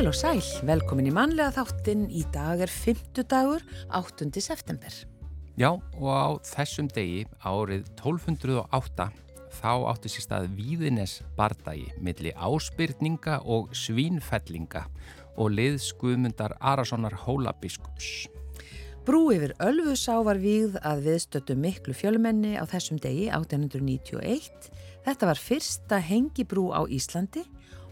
Heil og sæl, velkomin í mannlega þáttinn. Í dag er 5. dagur, 8. september. Já, og á þessum degi, árið 1208, þá átti sér stað Víðines bardagi milli áspyrninga og svínfellinga og liðskuðmundar Arasonar Hólabiskups. Brú yfir Ölfusá var víð að viðstötu miklu fjölmenni á þessum degi 1891. Þetta var fyrsta hengibrú á Íslandi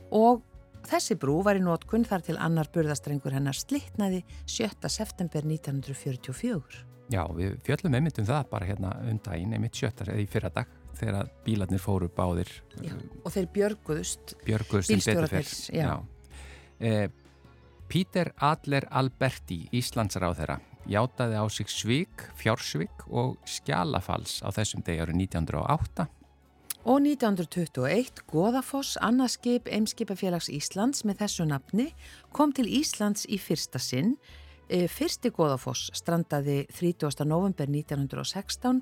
og Þessi brú var í nótkunn þar til annar burðastrengur hennar slittnaði 7. september 1944. Já, við fjöllum einmitt um það bara hérna um daginn, einmitt sjöttar eða í fyrra dag þegar bílarnir fóru báðir. Já, og þeir björguðust. Björguðust en betur fyrr. Já. já. Eh, Píter Adler Alberti, Íslandsráð þeirra, játaði á sig svik, fjársvik og skjálafals á þessum degi árið 1908 Og 1921 Goðafoss, annarskip Eimskipafélags Íslands með þessu nafni kom til Íslands í fyrsta sinn. E, fyrsti Goðafoss strandaði 30. november 1916.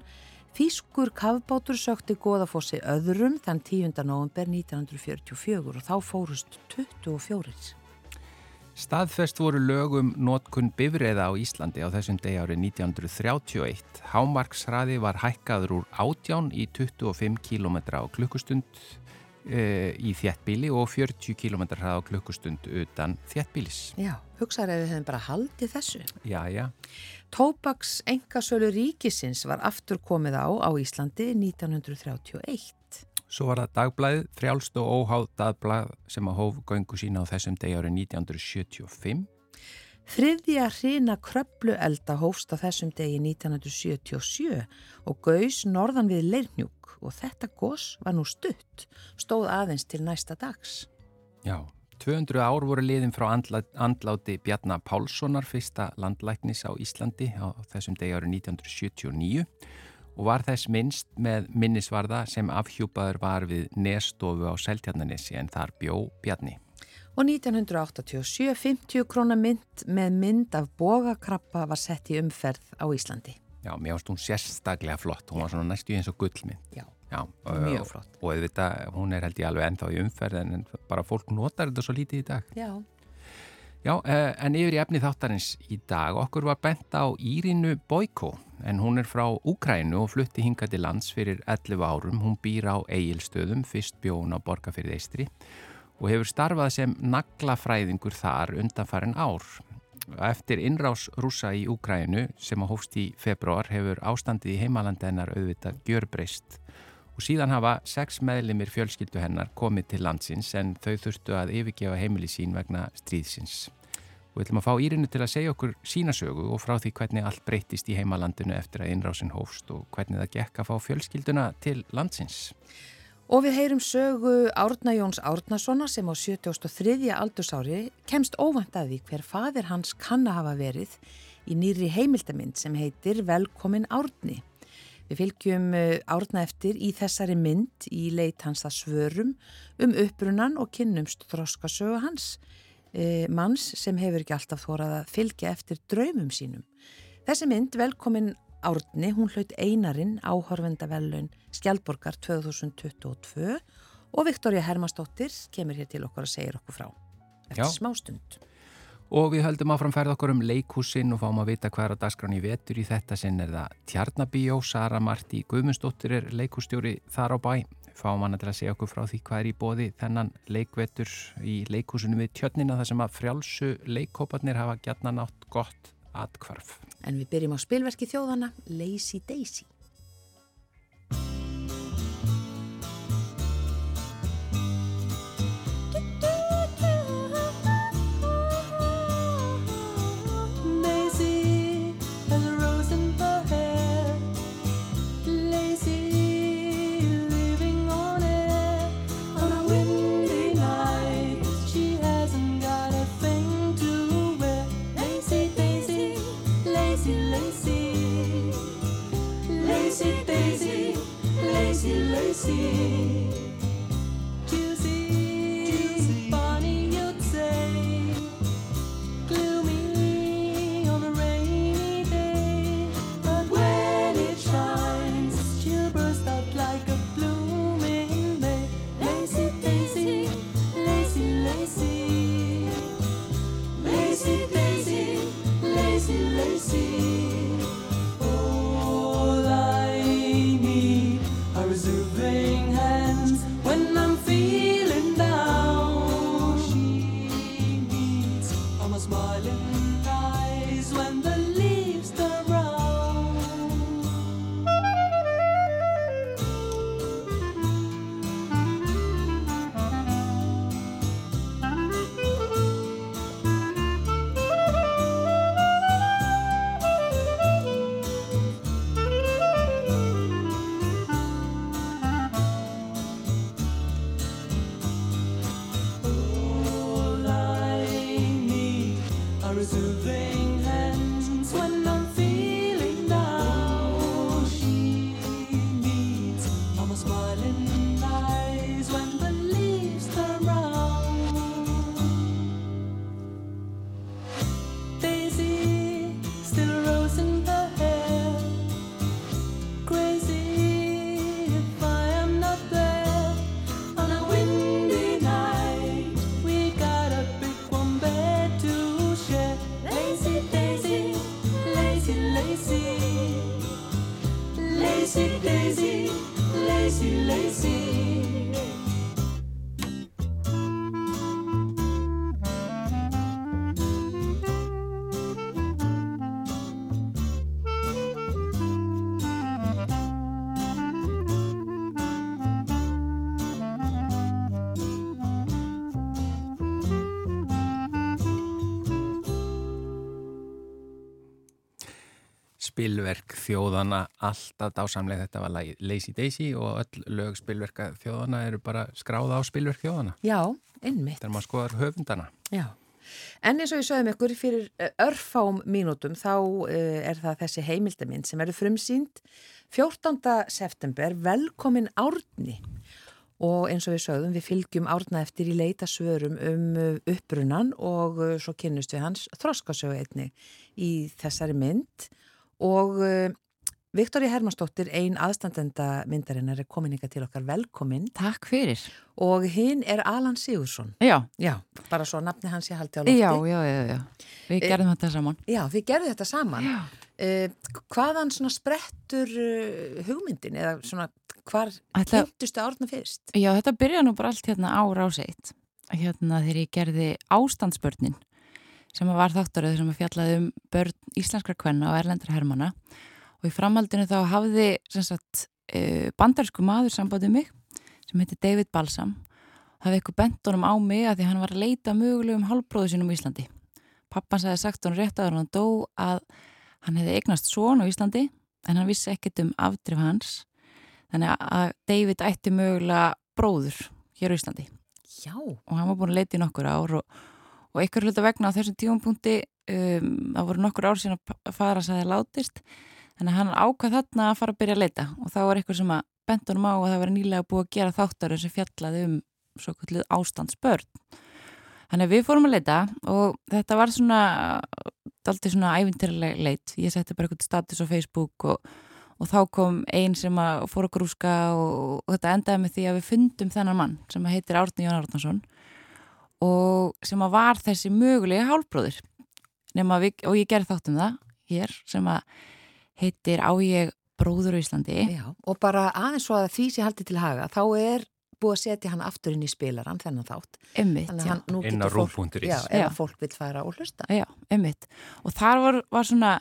Þýskur kavbátur sökti Goðafossi öðrum þann 10. november 1944 og þá fórust 24. Staðfest voru lögum nótkun bifriða á Íslandi á þessum degi árið 1931. Hámarksraði var hækkaður úr átján í 25 km á klukkustund e, í þjettbíli og 40 km á klukkustund utan þjettbílis. Já, hugsaður ef við hefum bara haldið þessu. Já, já. Tópaks engasölu ríkisins var aftur komið á á Íslandi 1931. Svo var það dagblæð, frjálst og óháð dagblæð sem að hóf göngu sína á þessum degi árið 1975. Þriðja hrina kröplu elda hófst á þessum degi 1977 og gaus norðan við Leirnjúk og þetta gos var nú stutt, stóð aðeins til næsta dags. Já, 200 ár voru liðin frá andláti Bjarnar Pálssonar, fyrsta landlæknis á Íslandi á þessum degi árið 1979 og var þess minnst með minnisvarða sem afhjúpaður var við nestofu á Seltjarnanissi en þar bjó Bjarni. Og 1987 50 krónar mynd með mynd af bogakrappa var sett í umferð á Íslandi. Já, mér ást hún sérstaklega flott, hún var svona næstu eins og gullmynd. Já, Já mjög flott. Og, og þetta, hún er held ég alveg ennþá í umferð en bara fólk notar þetta svo lítið í dag. Já. Já, eh, en yfir í efni þáttarins í dag, okkur var bent á Írinu Boiko en hún er frá Úkrænu og flutti hinga til lands fyrir 11 árum. Hún býr á eigilstöðum, fyrst bjón á Borgafyrði Eistri og hefur starfað sem naglafræðingur þar undanfærin ár. Eftir innrás rúsa í Úkrænu sem á hófst í februar hefur ástandið í heimalandi hennar auðvitað gjörbreyst og síðan hafa sex meðlimir fjölskyldu hennar komið til landsins en þau þurftu að yfirgefa heimili sín vegna stríðsins. Og við ætlum að fá Írinu til að segja okkur sínasögu og frá því hvernig allt breytist í heimalandinu eftir að innrásin hófst og hvernig það gekk að fá fjölskylduna til landsins. Og við heyrum sögu Árna Jóns Árnasona sem á 73. aldursári kemst óvænt að því hver fadir hans kann að hafa verið í nýri heimildamind sem heitir Velkomin Árni. Við fylgjum eh, Árna eftir í þessari mynd í leit hans að svörum um upprunan og kynnumst þroskasögu hans e, manns sem hefur ekki alltaf þórað að fylgja eftir draumum sínum. Þessi mynd, velkomin Árni, hún hlaut einarin áhörvendavelun Skjaldborgar 2022 og Viktoria Hermastóttir kemur hér til okkur að segja okkur frá eftir Já. smá stund. Og við höldum áfram ferð okkur um leikúsin og fáum að vita hvað er að dagskráni vetur í þetta sinn er það Tjarnabíó, Sara Marti Guðmundsdóttir er leikústjóri þar á bæ fáum hana til að segja okkur frá því hvað er í bóði þennan leikvetur í leikúsinu við tjötnina þar sem að frjálsu leikkóparnir hafa gætna nátt gott atkvarf. En við byrjum á spilverki þjóðana Lazy Daisy. 原来是 spilverk þjóðana alltaf dásamlega þetta var lagið Lazy Daisy og öll lög spilverka þjóðana eru bara skráða á spilverk þjóðana. Já, innmitt. Þegar maður skoðar höfundana. Já. En eins og ég sögum ykkur fyrir eh, örfám mínútum þá uh, er það þessi heimildamind sem eru frumsýnd 14. september velkomin árni og eins og við sögum við fylgjum árna eftir í leita svörum um eh, uppbrunnan og svo kynnust við hans þroskasögu einni í þessari mynd og uh, Viktoria Hermansdóttir, ein aðstandenda myndarinnar er komin ykkar til okkar velkomin. Takk fyrir. Og hinn er Alan Sigursson. Já. Já, bara svo nafni hans ég haldi á lofti. Já, já, já, já. Við eh, gerðum þetta saman. Já, við gerðum þetta saman. Uh, hvaðan svona sprettur hugmyndin eða svona hvar heftustu árna fyrst? Já, þetta byrja nú bara allt hérna á seitt. Hérna þegar ég gerði ástandsbörnin sem var þáttaröð sem að fjallaði um börn íslenskra kvenna og erlendra hermana og í framhaldinu þá hafði sagt, e, bandarsku maður sambandið mig sem heiti David Balsam það hefði eitthvað bent honum á mig að því hann var að leita mögulegum hálfbróðu sínum í Íslandi. Pappans hefði sagt honum rétt að hann dó að hann hefði eignast són á Íslandi en hann vissi ekkert um afdrif hans. Þannig að David ætti mögulega bróður hér á Íslandi. Já. og hann var búin að leita í nokkur ár og og ykkur hluta vegna á þessum tífumpunkti um, það voru nokkur ár síðan að fara að það látist. Þannig að hann ákvað þarna að fara að byrja að leita. Og þá var ykkur sem að bentunum á að það var nýlega búið að gera þáttarinn sem fjallaði um svo kvöldið ástandsbörn. Þannig að við fórum að leita og þetta var svona aldrei svona ævintirlega leit. Ég setti bara eitthvað status á Facebook og, og þá kom einn sem að fór að grúska og, og þetta endaði með því að við fundum þennan mann sem heitir Árni Jón Árnarsson og sem að var þessi mögulega hálfbróður við, og ég gerði þátt um það hér sem að heitir Á ég bróður á Íslandi. Já, og bara aðeins svo að því sem haldi til haga þá er búið að setja hann aftur inn í spilaran þennan þátt. Einmitt, inn á rúfúnduris Já, ef fólk vil fara og hlusta. Já, einmitt, og þar var, var svona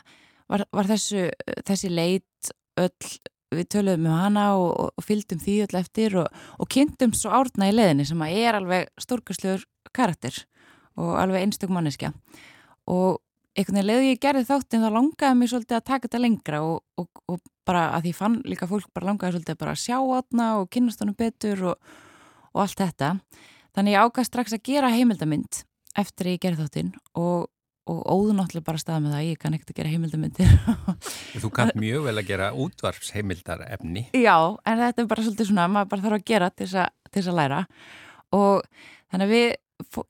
var, var þessu, þessi leit öll við töluðum um hana og, og fylgdum því öll eftir og, og kynntum svo árna í leðinni sem að er alveg stórkastlegur karakter og alveg einstök manneskja. Og einhvern veginn leðu ég gerði þáttinn þá langaði mér svolítið að taka þetta lengra og, og, og bara að ég fann líka fólk bara langaði svolítið bara að sjá átna og kynast honum betur og, og allt þetta. Þannig ég ákast strax að gera heimildamind eftir ég gerði þáttinn og og óðunáttlega bara stað með það, ég kann ekkert að gera heimildamindir Þú kann mjög vel að gera útvarpsheimildarefni. Já, en þetta er bara svolítið svona maður bara þarf að gera til þess að læra. Og þannig að við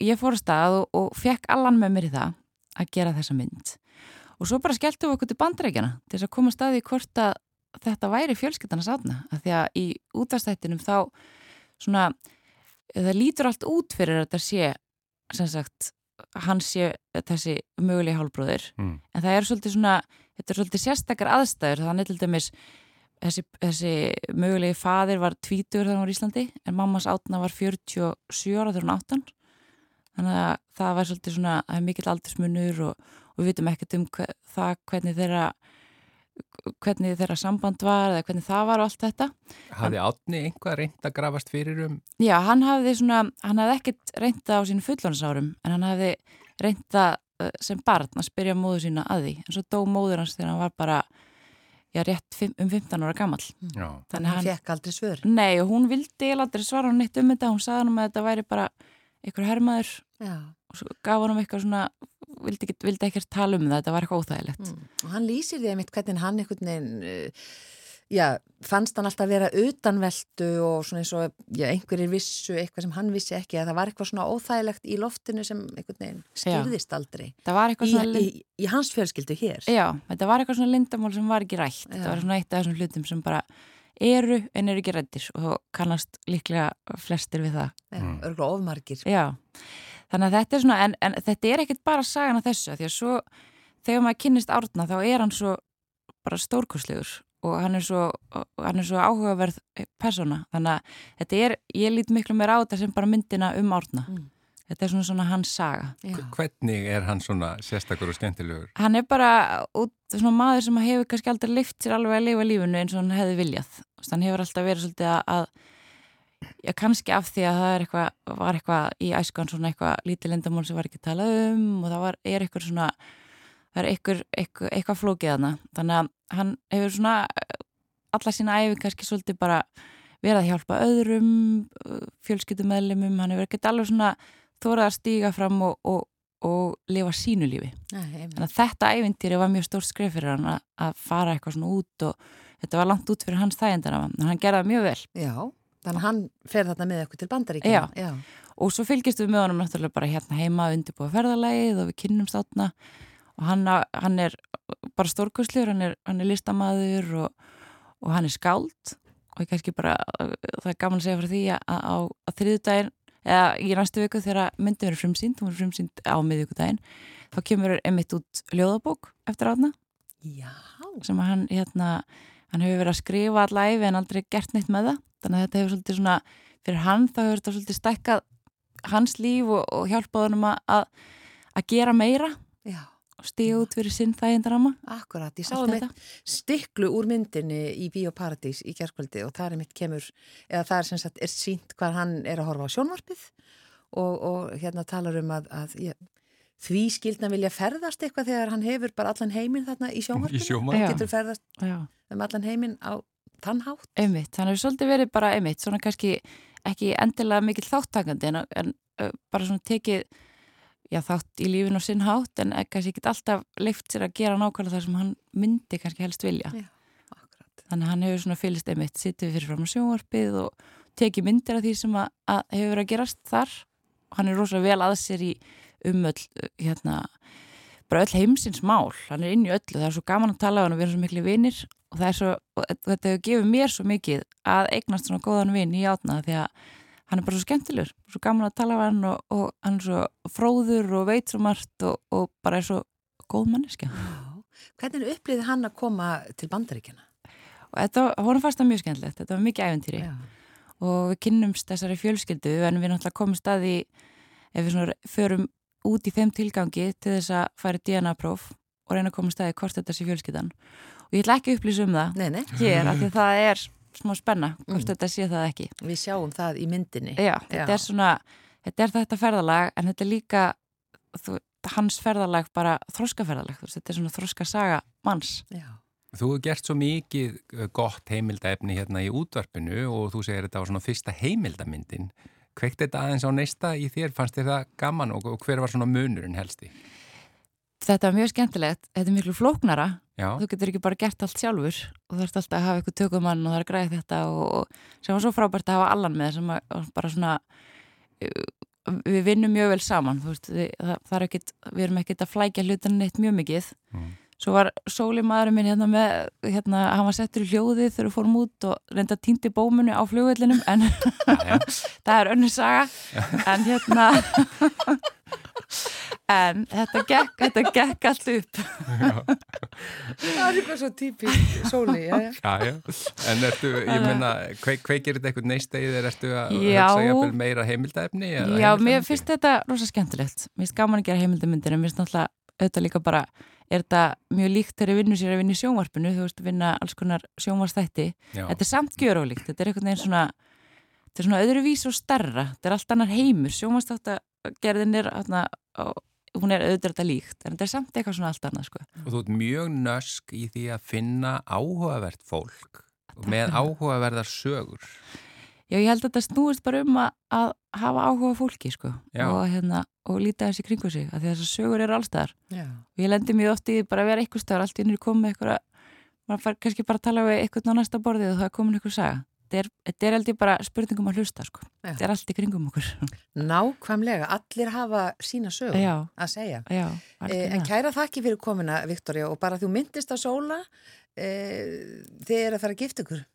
ég fór að stað og, og fekk allan með mér í það að gera þessa mynd. Og svo bara skelltum við okkur til bandreikjana til þess að koma staði hvort að þetta væri fjölskyttarnas átna að því að í útastættinum þá svona það lítur allt út fyrir að þetta sé sem sagt hans sé þessi möguleg hálfbróðir. Mm. en það er svolítið svona þetta er svolítið sérstakar aðstæður. Þannig til dæmis þessi, þessi mögulegi fadir var tvítur þegar hann var í Íslandi en mammas átna var 47 ára þegar hann áttan þannig að það var svolítið svona að mikill aldursmunur og, og við vitum ekkert um hver, það hvernig þeirra hvernig þeirra samband var eða hvernig það var og allt þetta. Hafði átni einhvað reynd að grafast fyrir um? Já, hann hafði svona hann hafði ekkert reynda á sínu fullónsárum en hann hafði reynda eh, sem barn að spyrja móðu sína að því. En svo dó móður hans þegar hann var bara já, rétt um 15 ára gammal Já, þannig hann, hann fekk aldrei svör. Nei, og hún vildi aldrei svara hann eitt um þetta. Hún sagði hann að þetta væri bara einhver hermaður Já. og svo gaf hann um eitthvað svona vildi, vildi ekkert tala um það, þetta var eitthvað óþægilegt mm. og hann lýsir því að mitt hvernig hann einhvern veginn uh, já, fannst hann alltaf vera utanveldu og svona eins og já, einhverjir vissu eitthvað sem hann vissi ekki að það var eitthvað svona óþægilegt í loftinu sem einhvern veginn skýrðist aldrei Það var eitthvað í, svona... í, í hans fjölskyldu hér Já, þetta var eitthvað svona lindamál sem var ekki rætt. Þetta Já. var svona eitt af þessum hlutum sem bara eru en eru ekki rættir og þá kannast líklega flestir við það. Mm. örgulega ofmargir Já, þannig að þetta er svona, en, en þetta er ekkit bara sagan af þessu, af því að svo þegar maður kynnist árna þá er hann svo bara stórkostlegur og hann er svo, hann er svo áhugaverð persóna, þannig að þetta er, ég lít miklu meira á þetta sem bara myndina um árna. Mm. Þetta er svona svona hans saga. Já. Hvernig er hann svona sérstakur og skemmtilegur? Hann er bara út, svona maður sem hefur kannski aldrei lift sér alveg að lifa lífinu eins og hann hefði viljað. Veist, Hann hefur alltaf verið svolítið að, að já, kannski af því að það er eitthvað, var eitthvað í æskan svona eitthvað lítið lindamál sem var ekki talað um og það var, er eitthvað svona, það er eitthvað, eitthvað, eitthvað flókið hana. Þannig að hann hefur svona alla sína æfi kannski svolítið bara verið að hjálpa öðrum, fjölskyldumæðlimum, hann hefur ekkert alveg svona þórað að stíga fram og, og, og lifa sínu lífi. Nei. Þannig að þetta ævintýri var mjög stórt skref fyrir hann að, að fara eitthvað svona út og þetta var langt út fyrir hans þægindana en hann gerði það mjög vel Já, þannig að hann fer þarna með eitthvað til bandaríkina Já. Já. og svo fylgist við með honum náttúrulega bara hérna heima undirbúa ferðalægið og við kynnum státna og hann, hann er bara stórkustljur, hann er, hann er listamaður og, og hann er skáld og ég kannski bara, það er gaman að segja frá því að á, á þriðudaginn eða í næstu viku þegar myndin verið frumsýnd hún verið frumsýnd á miðvíkudaginn þá kemur einmitt út ljóðabók eftir átna Já, sem hann hérna, hann hefur verið að skrifa allæfi en aldrei gert neitt með það. Þannig að þetta hefur svolítið svona, fyrir hann þá hefur þetta svolítið stækkað hans líf og, og hjálpað honum að að gera meira. Já, og stíga út fyrir sinn þægindarama akkurat Ég Allt sáðu mitt stiklu úr myndinni í Bíóparadís í gerðskvöldi og það er mitt kemur eða það er sem sagt er sínt hvað hann er að horfa á sjónvarpið og, og hérna talar um að, að ég, því skildna vilja ferðast eitthvað þegar hann hefur bara allan heiminn þarna í sjónvarpinu. Í sjónvarpinu? Getur ferðast Já, um allan heiminn á tannhátt einmitt, hann hefur svolítið verið bara einmitt, svona kannski ekki endilega mikill þáttakandi en, en bara svona tekið já, þátt í lífin og sinn hátt en eh, kannski ekki alltaf leift sér að gera nákvæmlega það sem hann myndi kannski helst vilja. Akkurat. Þannig að hann hefur svona fylgst einmitt sittið fyrir fram á sjónvarpið og tekið myndir af því sem að, að hefur verið að gerast þar. Og hann er rosalega vel að sér í um öll hérna, bara öll heimsins mál. Hann er inn í öllu, það er svo gaman að tala um hann og við erum svo miklu vinir. Og og þetta hefur gefið mér svo mikið að eignast svona góðan vin í átna því að hann er bara svo skemmtilegur, svo gaman að tala um hann og, og hann er svo fróður og veit svo margt og, og bara er svo góð manneskja. Hvernig upplýði hann að koma til bandaríkjana? og þetta vorum fast að mjög skemmtilegt, þetta var mikið æventýri Já. og við kynnumst þessari fjölskyldu en við náttúrulega komum staði ef við svona förum út í þeim tilgangi til þess að fara DNA-próf og reyna að koma staði hvort þetta sé fjölskyldan og ég ætla ekki að upplýsa um það Nei, nei, hér af því að það er smá spenna hvort Mm. þetta sé það ekki við sjáum það í myndinni. Já, þetta Já. er svona þetta er þetta ferðalag en þetta er líka þú, hans ferðalag bara þroskaferðalag, þú veist, þetta er svona þroskasaga manns Já. Þú hefur gert svo mikið uh, gott heimildaefni hérna í útvarpinu og þú segir þetta var svona fyrsta heimildamyndin. Kveikt þetta aðeins á neista í þér? Fannst þér það gaman og hver var svona munurinn helsti? Þetta er mjög skemmtilegt, þetta er miklu flóknara Já, þú getur ekki bara gert allt sjálfur og þú ert alltaf að hafa eitthvað tökumann og það er græða þetta og, og sem var svo frábært að hafa allan með sem að, bara svona uh, við vinnum mjög vel saman veist, við, það, það er ekkit, við erum ekkit að flækja hlutan neitt mjög mikið. Mm. svo var Sóli maðurinn minn hérna með hérna, hann var settur í hljóðið þegar við fórum út og reynda týndi bómunu á flugvellinum en það er önnur saga. En hérna en þetta gekk, þetta gekk allt upp Það er eitthvað svo típist sóli, já, já. já, já. En ertu, ég menna, kveik, kveikir þetta eitthvað neista í þér? Ertu að hugsa jafnvel meira heimildaefni? eða Já, mér finnst þetta rosa skemmtilegt. Mér finnst gaman að gera heimildamindir en mér finnst náttúrulega auðvitað líka bara, er þetta mjög líkt þegar ég vinnu sér að vinna í sjónvarpinu, þú veist, vinna alls konar sjónvarstætti. Þetta er samt gjörólíkt, þetta er einhvern veginn svona, þetta er svona öðruvís og starra, þetta er allt annar heimur, sjónvarstættagerðin er, hún er auðvitað þetta líkt, en þetta er samt eitthvað svona allt annað, sko. Og þú ert mjög nösk í því að finna áhugavert fólk með áhugaverðar sögur. Já, ég held að þetta snúist bara um að, að hafa áhuga fólki, sko, Já. og, hérna, og líta þessi kringu sig, af því að þessar sögur eru allstaðar. já. og ég lendi mjög oft í því bara að vera eitthvað stöðar allt í nýri komið eitthvað maður fær kannski bara að tala við eitthvað á næsta borðið og það er komin eitthvað saga þetta er, ég bara spurningum að hlusta sko. Þetta er allt í kringum okkur Nákvæmlega, allir hafa sína sög Já. að segja. Já, algjörlega. en kæra þakki fyrir komina, Viktoria, og bara þú myndist að sóla eh, þið er að fara að gifta ykkur.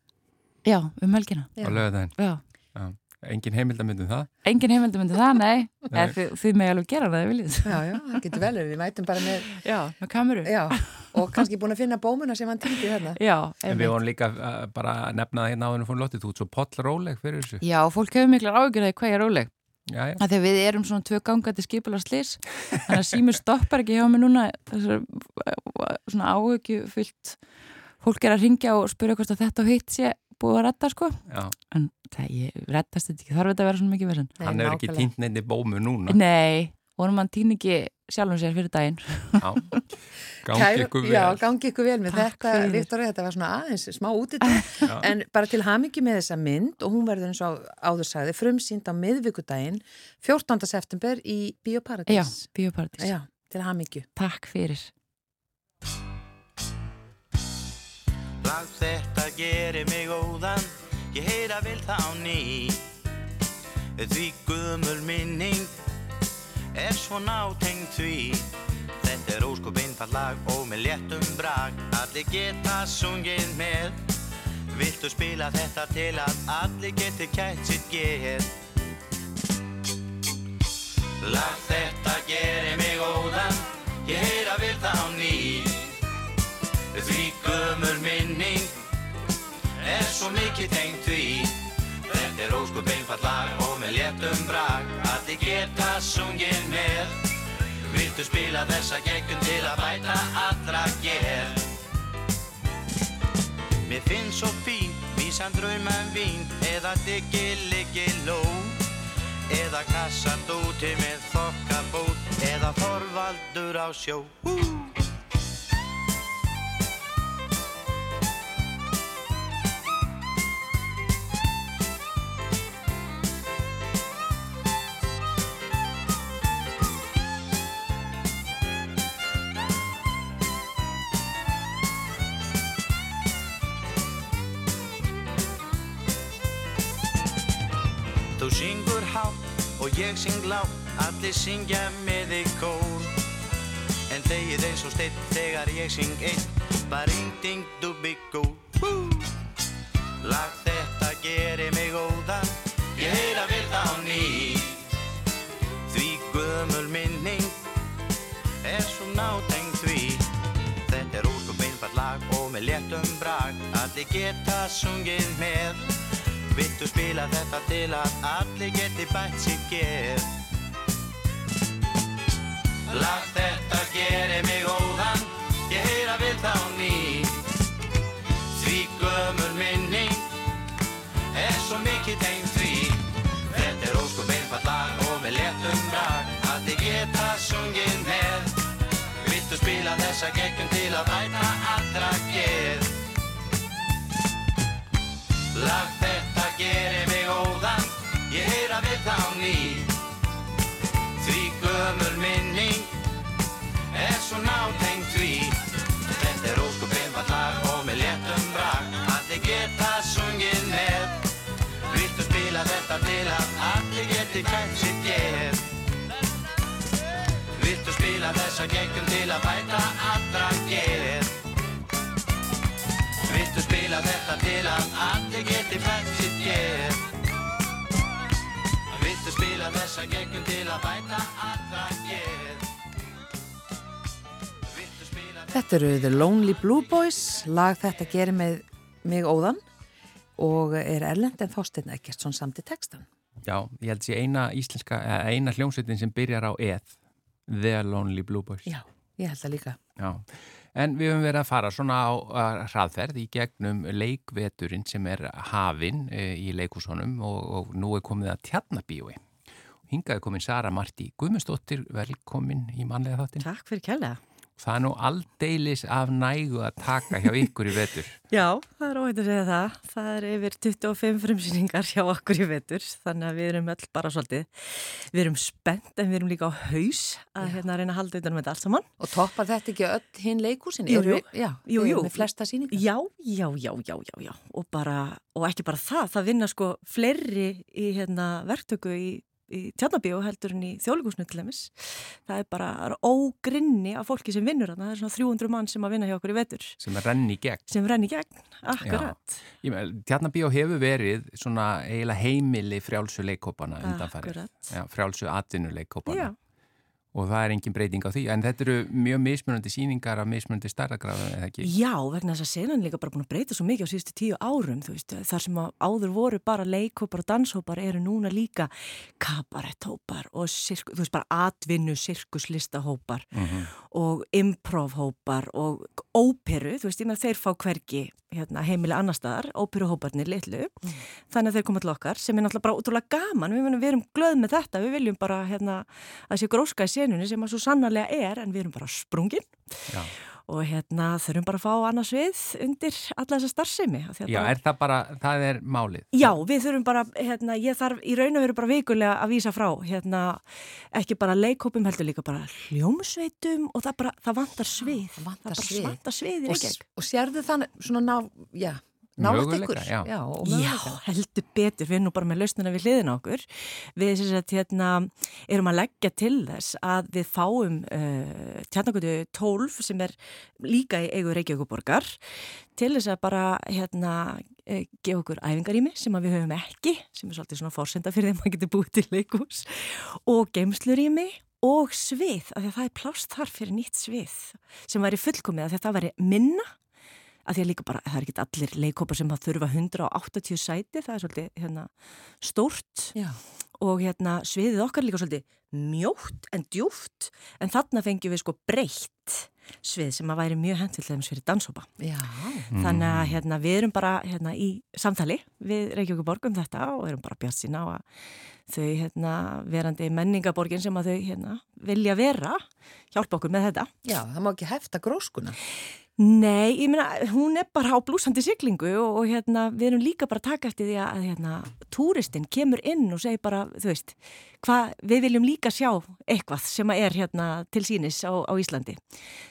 Já, um helgina Já. á lögadaginn. Engin heimildamöndum það. Engin heimildi myndi það, nei, Nei. Þið, þið með alveg gera það, ef viljið Já, já, það getur vel, við mætum bara með, Já, með kameru já, og kannski búin að finna bómuna sem hann týndi þarna. Já, En einmitt. við vorum líka uh, bara að nefna það hérna áður en fórum lotið. Þú ert svo pollróleg fyrir þessu. Já, fólk hefur miklar ágjörði hvað ég er róleg Já, já. að Þegar við erum svona tvö gangandi skipularslis þannig að símur stoppar ekki hjá mig núna þessar fyllt fólk er að ringja og spyrja hvort að þetta og hitt sé búið að redda sko já. en það ég reddast þetta ekki, þarf þetta að vera svona mikið verðan Hann hefur ekki týnt neinni bómu núna. Nei, vonum hann týn ekki sjálfum sér fyrir daginn Já. Gangi ykkur Já, vel. gangi ykkur vel með Takk þetta. Viktoria, þetta var svona aðeins smá útið Já. en bara til hamingi með þessa mynd og hún verður eins og áður sagði frumsýnd á miðvikudaginn 14. september í Já, Bíóparadís. bíóparadís Já, til hamingju. Takk fyrir Lag þetta gerir mig óðan. Ég heyra vel þá ný. Því guðmul minning Er svo nátengd því. Þetta er óskup einfall lag Og með léttum brag. Allir geta sungið með. Viltu spila þetta til að Allir geti kætt sitt geð? Lag þetta gerir mig óðan. Ég heyra vel þá ný svo mikið tengt því. Þetta er óskup einfall lag og með léttum brag. Allir geta sungið með. Viltu spila þessa geggjum til að bæta allra gerð Mér finnst svo fín, vísan drauma um vín. Eða diggi liggi ló Eða kassat úti með þokkabót. Eða forvaldur á sjó. Hú! Syngur hátt og ég syng látt Allir syngja með þig kór. En þegið eins og steitt þegar ég syng einn Bara ring ding dubbi gó Lag þetta gerir mig óðan Ég heyra vel þá ný. Því gömul minning Er svo nátengd því. Þetta er óskum einfall lag og með léttum brag. Allir geta sungið með Viltu spila þetta til að allir geti bætt sér geð? Lag þetta gerir mig óðan Ég heyra við þá ný. Því gömur minning Er svo mikið tengd því. Þetta er óskum einfall lag og með léttum brag Allir geta sungið með. Viltu spila þessa geggjum til að bæta allra geð? Lag gerir mig óðan Ég heyra við þá ný. Því gömur minning Er svo nátengd því. Þetta er óskup einfall lag og með léttum brag Allir geta sungið með. Viltu spila þetta til að allir geti kæmt sitt geð? Viltu spila þessa geggjum til að bæta allra geð? Viltu spila þetta til að allir geti fætt sitt geð Viltu spila þessa geggjum til að bæta allra spila Þetta eru The Lonely Blue Boys, lag þetta gerir með mig óðan og er Erlend en Þorstein Eggertsson samt í textan. Já, ég held sé eina íslenska, eða eina hljómsveitin sem byrjar á eð. The Lonely Blue Boys. Já, ég held það líka. Já. En við höfum verið að fara svona á hraðferð í gegnum leikveturinn sem er hafinn uh, í leikúsónum og, og nú er komið að tjarnabíói. Hingaði komin Sara Marti Guðmundsdóttir, velkomin í manlega þáttin. Takk fyrir kærlega. Það er nú aldeilis af nægu að taka hjá ykkur í vetur. Já, það er óhægt að segja það. Það er yfir 25 frumsýningar hjá okkur í vetur, þannig að við erum öll bara svolítið, við erum spennt en við erum líka á haus að hérna reyna að halda utan með um þetta allt saman. Og toppar þetta ekki öll hinn leikúsin? Jú, jú. Já, jú, jú. Með flesta síningar? Já, já, já, já, já, já. Og, bara, og ekki bara það, það vinna sko fleiri í hérna, verktöku í í tjarnabíu heldur en í þjóðlíkusnu til dæmis. Það er bara ógrinni af fólki sem vinnur þarna. Það er svona 300 mann sem að vinna hjá okkur í vetur. Sem renni gegn. Sem renni gegn, akkurat. Tjarnabíu hefur verið svona eiginlega heimili frjálsu leikópana undanfærið. Frjálsu atvinnu leikópana. Já og það er engin breyting á því, en þetta eru mjög mismunandi síningar af mismunandi starragrafu eða ekki? Já, vegna þess að senan líka bara búin að breyta svo mikið á síðustu tíu árum, þú veist, þar sem áður voru bara leikhópar og danshópar eru núna líka kabaretthópar og sirku, þú veist, bara atvinnu sirkuslistahópar mm -hmm. Og improvhópar og óperu, þú veist, ég með þeir fá hvergi hérna, heimilega annar staðar, óperuhóparnir litlu, mm. þannig að þeir koma til okkar sem er náttúrulega bara útrúlega gaman, við, við erum glöð með þetta, við viljum bara hérna, að sé gróska í senunni sem að svo sannarlega er en við erum bara sprungin Já. Og hérna þurfum bara að fá annars við undir alla þessa starfsemi. Já, er það bara, það er málið? Já, við þurfum bara, hérna, ég þarf í raun og veru bara vikulega að vísa frá, hérna, ekki bara leikópum heldur líka bara hljómsveitum og það bara, það vantar svið. Það vantar það svið. vantar svið í Reykjavík. Og, og sérðu þannig svona ná, já, nátt ykkur. Já, já, já heldur betur, við erum nú bara með lausnuna við hliðina okkur. Við sagt, hérna, erum að leggja til þess að við fáum uh, tjarnakötu 12 sem er líka í eigu Reykjavíkuborgar til þess að bara hérna, uh, gefa okkur æfingarými sem við höfum ekki, sem er svolítið svona fórsenda fyrir því að maður getur búið til leikús og geimslurými og svið, af því að það er plást þar fyrir nýtt svið sem væri fullkomið af því að það væri minna að því að líka bara, það er ekki allir leikópar sem það þurfa 180 sæti, það er svolítið hérna, stórt Já. og hérna sviðið okkar líka svolítið mjótt en djúft en þarna fengjum við sko breytt svið sem að væri mjög hendt til þess fyrir danshópa. Já. Þannig að hérna, við erum bara hérna, í samtali við Reykjavík borg um þetta og erum bara bjart sína á að þau hérna, verandi menningaborgin sem að þau hérna, vilja vera hjálpa okkur með þetta. Já, það má ekki hefta gróskuna. Nei, ég meina, hún er bara á blúsandi siglingu og, og hérna, við erum líka bara að taka eftir því að hérna, túristinn kemur inn og segir bara, þú veist, hvað, við viljum líka sjá eitthvað sem er hérna til sínis á, á Íslandi.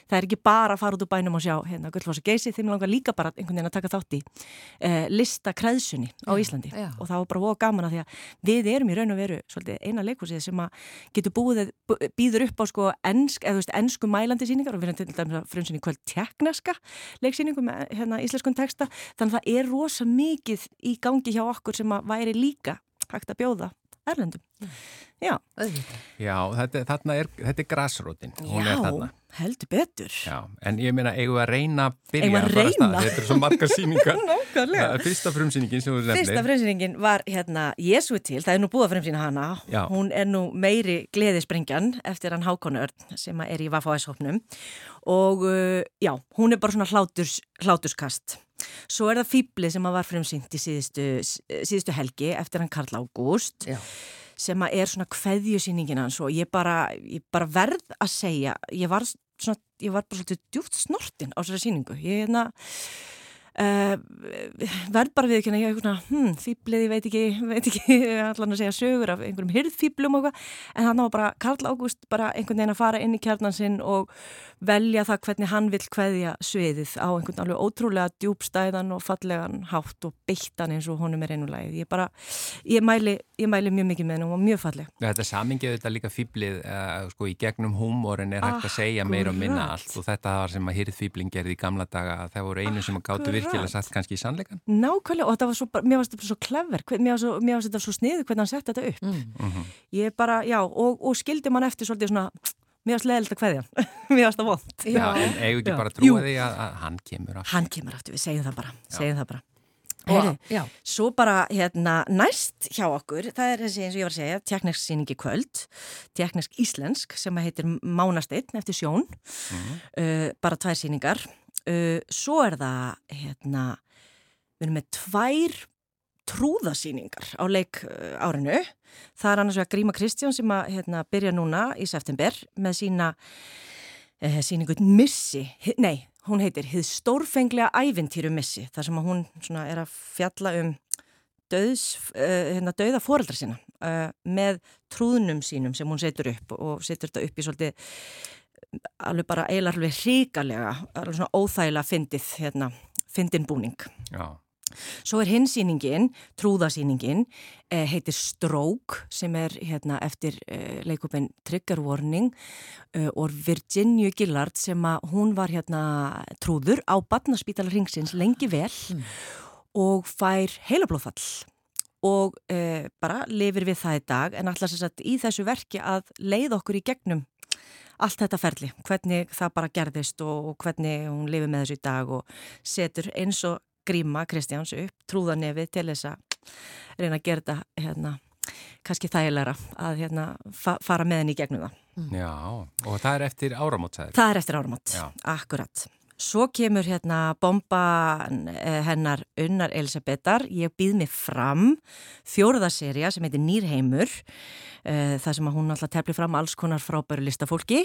Það er ekki bara að fara út úr bænum og sjá hérna Guldfoss og Geysi, þeim langar líka bara einhvern veginn að taka þátt í eh, lista kreðsunni á Íslandi já. og það var bara voða gaman að því að við erum í raun og veru svolítið eina leikúsið sem að getur búið, býður upp á sko ensku mælandi síningar og við erum til dæmis að frunsinni kvöld tekneska leiksýningu með hérna, íslenskun texta. Þannig að það er rosa mikið í gangi hjá okkur sem að væri líka hægt að bjóða erlendum. Já, Já þetta, þarna er, þetta er grassrótin, hún Já, er þarna. heldur betur. Já, en ég meina, eigum við að reyna að byrja Eigum við að reyna? Þetta er svo margar síningar. Nákvæmlega. Það er Fyrsta frumsýningin sem þú Fyrsta nefnir. fremsýningin var hérna Jésu til, það er nú búið að fremsýna hana, Já. hún er nú meiri gleðisprengjan eftir hann Hákon Örn sem er í Vafáæshopnum og uh, já, hún er bara svona hláturs, hláturskast. Svo er það Fýbli sem að var fremsýnt í síðustu, síðustu helgi eftir hann Karl Ágúst sem að er svona kveðjusýningin hans og ég bara, ég bara verð að segja, ég var svona, ég var bara svolítið djúft snortin á þessari sýningu. Ég hérna, Uh, verð bara við ekki er hm, fýblið, ég veit ekki veit ekki, allan að segja sögur af einhverjum hyrðfýblum en hann var bara Karl Ágúst bara einhvern veginn að fara inn í kjarnan sinn og velja það hvernig hann vil kveðja sviðið á einhvern alveg ótrúlega djúbstæðan og fallegan hátt og beittan eins og honum er einulegið ég bara, ég mæli, ég mæli mjög mikið með henn og mjög falleg. Þetta samingið þetta líka fýblið uh, sko í gegnum húmórin er hægt að segja meira og minna allt og þetta var sem að hýrðfýbling gerði í gamla daga. Að það voru einu sem að gátu virkilega satt kannski í sannleikan. Nákvæmlega og þetta var svo, bara- mér varst þetta svo clever, hver- mér varst svo- mér varst þetta svo sniðu hvernig hann setti þetta upp. Mm. ég bara, já, og, og skildi mann eftir svolítið svona, mér varst leðilt að kveðja hann. Mér varst það vond Já, en eigum ekki Já. bara því að, að hann kemur aftur. hann kemur aftur, við segjum það bara segjum það bara. Og, Heyri, já, Svo bara hérna næst hjá okkur, það er þessi eins og ég var að segja, teknisk síningi kvöld, teknisk íslensk sem heitir Mánasteinn eftir sjón, uh, bara tvær síningar. Uh, svo er það, hérna, við erum með tvær trúðasíningar á leik uh, árinu. Það er annars vegar Gríma Kristján sem að hérna, byrja núna í september með sína eh, síningu Missi, nei, hún heitir Hið stórfenglega ævintýru Missi, þar sem hún er að fjalla um döðs, uh, hérna, döða fóreldra sína uh, með trúðnum sínum sem hún setur upp og setur þetta upp í svolítið alveg bara eiginlega alveg hríkalega, alveg svona óþægilega fyndið, hérna, fyndin búning. Já. Svo er hinn síningin, trúðasíningin, eh, heitir Stroke sem er hérna eftir eh, leikupin Trigger Warning eh, og Virginia Gillard sem að hún var hérna trúður á Batnarspítala ringsins lengi vel mm og fær heilablóðfall og e, bara lifir við það í dag en alltaf sér að í þessu verki að leið okkur í gegnum allt þetta ferli, hvernig það bara gerðist og, hvernig hún lifir með þessu í dag og setur eins og gríma Kristjáns upp trúðanefið til þess að reyna að gera þetta hérna, kannski þægilegra að hérna, fa fara með henni í gegnum það. Já, og það er eftir áramót, sagður? Það er eftir áramót, Já. akkurat. Svo kemur hérna bomba eh, hennar Unnar Elisabetar, ég býð mig fram, fjóruðarserja sem heitir Nýrheimur, uh, það sem hún alltaf tefli fram alls konar frábæru listafólki.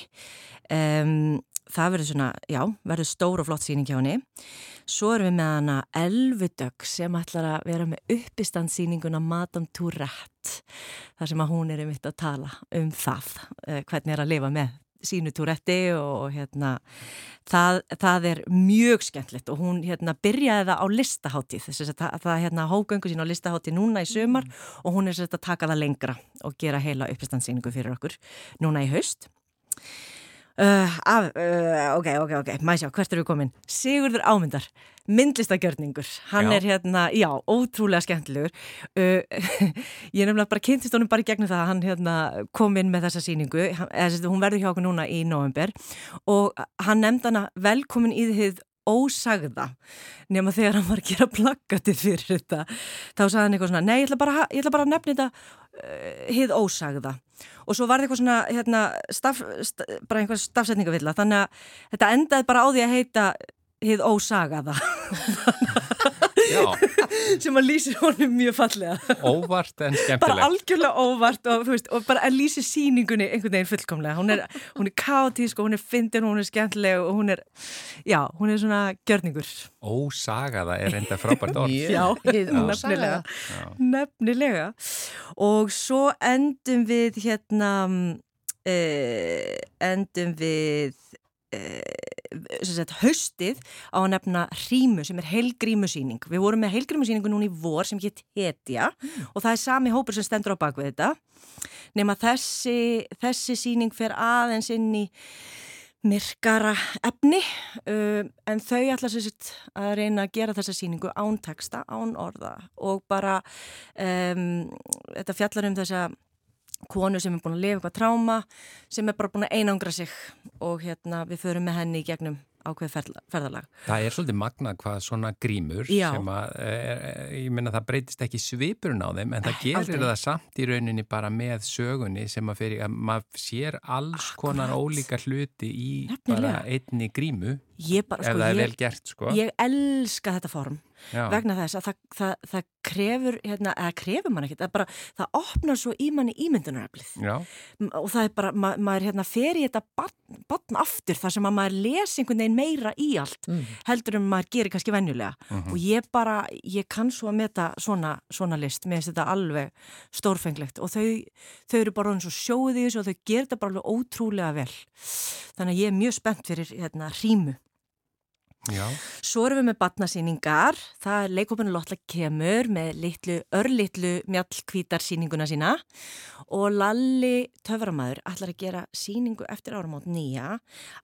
Það verður svona, já, verður stór og flott síning hjá henni. Svo erum við með hana Elvidögg sem ætlar að vera með uppistandsýninguna Madame Tourette, þar sem hún er um mitt að tala um það, uh, hvernig er að lifa með sínu túrætti og hérna það, það er mjög skemmtilegt og hún hérna byrjaði það á listaháttíð þess að það, það hérna hógöngu sín á listaháttíð núna í sömar mm. og hún er sett að taka það lengra og gera heila uppistandsýningu fyrir okkur núna í haust Uh, af, uh, ok, ok, ok, maður sjá, hvert er við komin? Sigurður Ámyndar, myndlistagjörningur, hann já. er hérna, já, ótrúlega skemmtilegur. Uh, ég nefnilega bara kynntist honum bara gegnum það að hann hérna, kom inn með þessa síningu, hann, hún verður hjá okkur núna í november og hann nefnd hana velkomin í þið ósagða. Nema þegar hann var að gera plakatið fyrir þetta. Þá sagði hann eitthvað svona nei, ég ætla bara, ég ætla bara að nefna þetta hið ósagða og svo var þetta eitthvað svona hérna, staf, staf, bara einhver stafsetningavilla. Þannig að þetta endaði bara á því að heita hið ósagaða sem að lýsir honum mjög fallega. Óvart en skemmtileg bara algjörlega óvart og, veist, og bara að lýsir síningunni einhvern veginn fullkomlega. Hún er, hún er kátísk og hún er fyndin hún er skemmtileg og hún er já, hún er svona gjörningur. Ósagaða er enda frábært orð. Já, nefnilega. Nefnilega. Og svo endum við hérna uh, endum við uh, sagt, haustið á að nefna hrímu sem er heilgrímusýning. Við vorum með heilgrímusýningu núna í vor sem hétt Hetja mm. og það er sami hópur sem stendur á bakvið þetta. Nefna þessi, þessi síning fer aðeins inn í myrkara efni uh, en þau ætla sérst að reyna að gera þessa síningu án texta, án orða og bara um, þetta fjallar um þessa konu sem er búin að lifa eitthvað tráma sem er bara búin að einangra sig og hérna við förum með henni í gegnum ákveð ferðalag. Það er svolítið magnað hvað svona grímur Já. sem að, er, ég menna það breytist ekki svipurinn á þeim en það gerir Aldrei. það samt í rauninni bara með sögunni sem að fyrir að maður sér alls Akkurat. konar ólíka hluti í Nefnilega. bara einni grímu bara, sko, ég, gert sko. Ég elska þetta form Já. vegna þess að það, það, það krefur, hérna, eða krefur mann ekkert, það bara, það opnar svo í manni ímyndunaröflið og það er bara, ma maður hérna fer í þetta batn aftur þar sem að maður lesi einhvern veginn meira í allt mm. heldur um maður gerir kannski venjulega mm -hmm. og ég bara, ég kann svo að meta svona, svona list, mér finnst þetta alveg stórfenglegt og þau, þau eru bara eins og sjóðið og þau gerir þetta bara alveg ótrúlega vel þannig að ég er mjög spennt fyrir hérna hrímu Já. Svo erum við með batnasýningar, það er leikópinu Lottla kemur með litlu, örlittlu mjallkvítarsýninguna sína og Lalli Töframæður ætlar að gera síningu eftir áramót nýja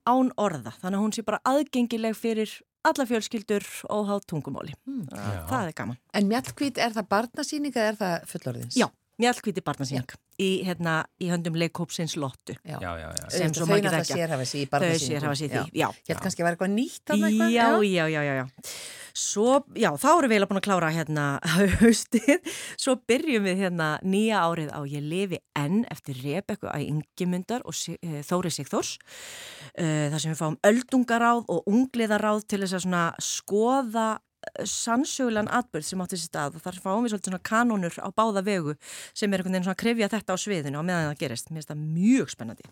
án orða, þannig að hún sé bara aðgengileg fyrir alla fjölskyldur og hátt tungumóli. Mm. Það er gaman. En mjallkvít, er það barnasýning eða er það fullorðins? Já. Mjallkvíti barnasýning í, hérna, í höndum leikópsins lottu. Já. Já, já, sem svo maður ekki sér barnasýningu þau sérhafa sér því. Ég held kannski að vera eitthvað nýtt já, já, já, já Svo, já, þá erum við eiginlega búin að klára hérna haustið, svo byrjum við hérna nýja árið á Ég lifi enn eftir Rebekku að Ingemundar og eh, Þóri Sigþórs. Uh, þar sem við fáum öldungaráð og ungliðaráð til þess að skoða sannsögulegan atbyrð sem átti þessi stað og þar fáum við svolítið svona kanónur á báða vegu sem er einhvern veginn svona að krefja þetta á sviðinu og meðan það gerist. Mér finnst það mjög spennandi.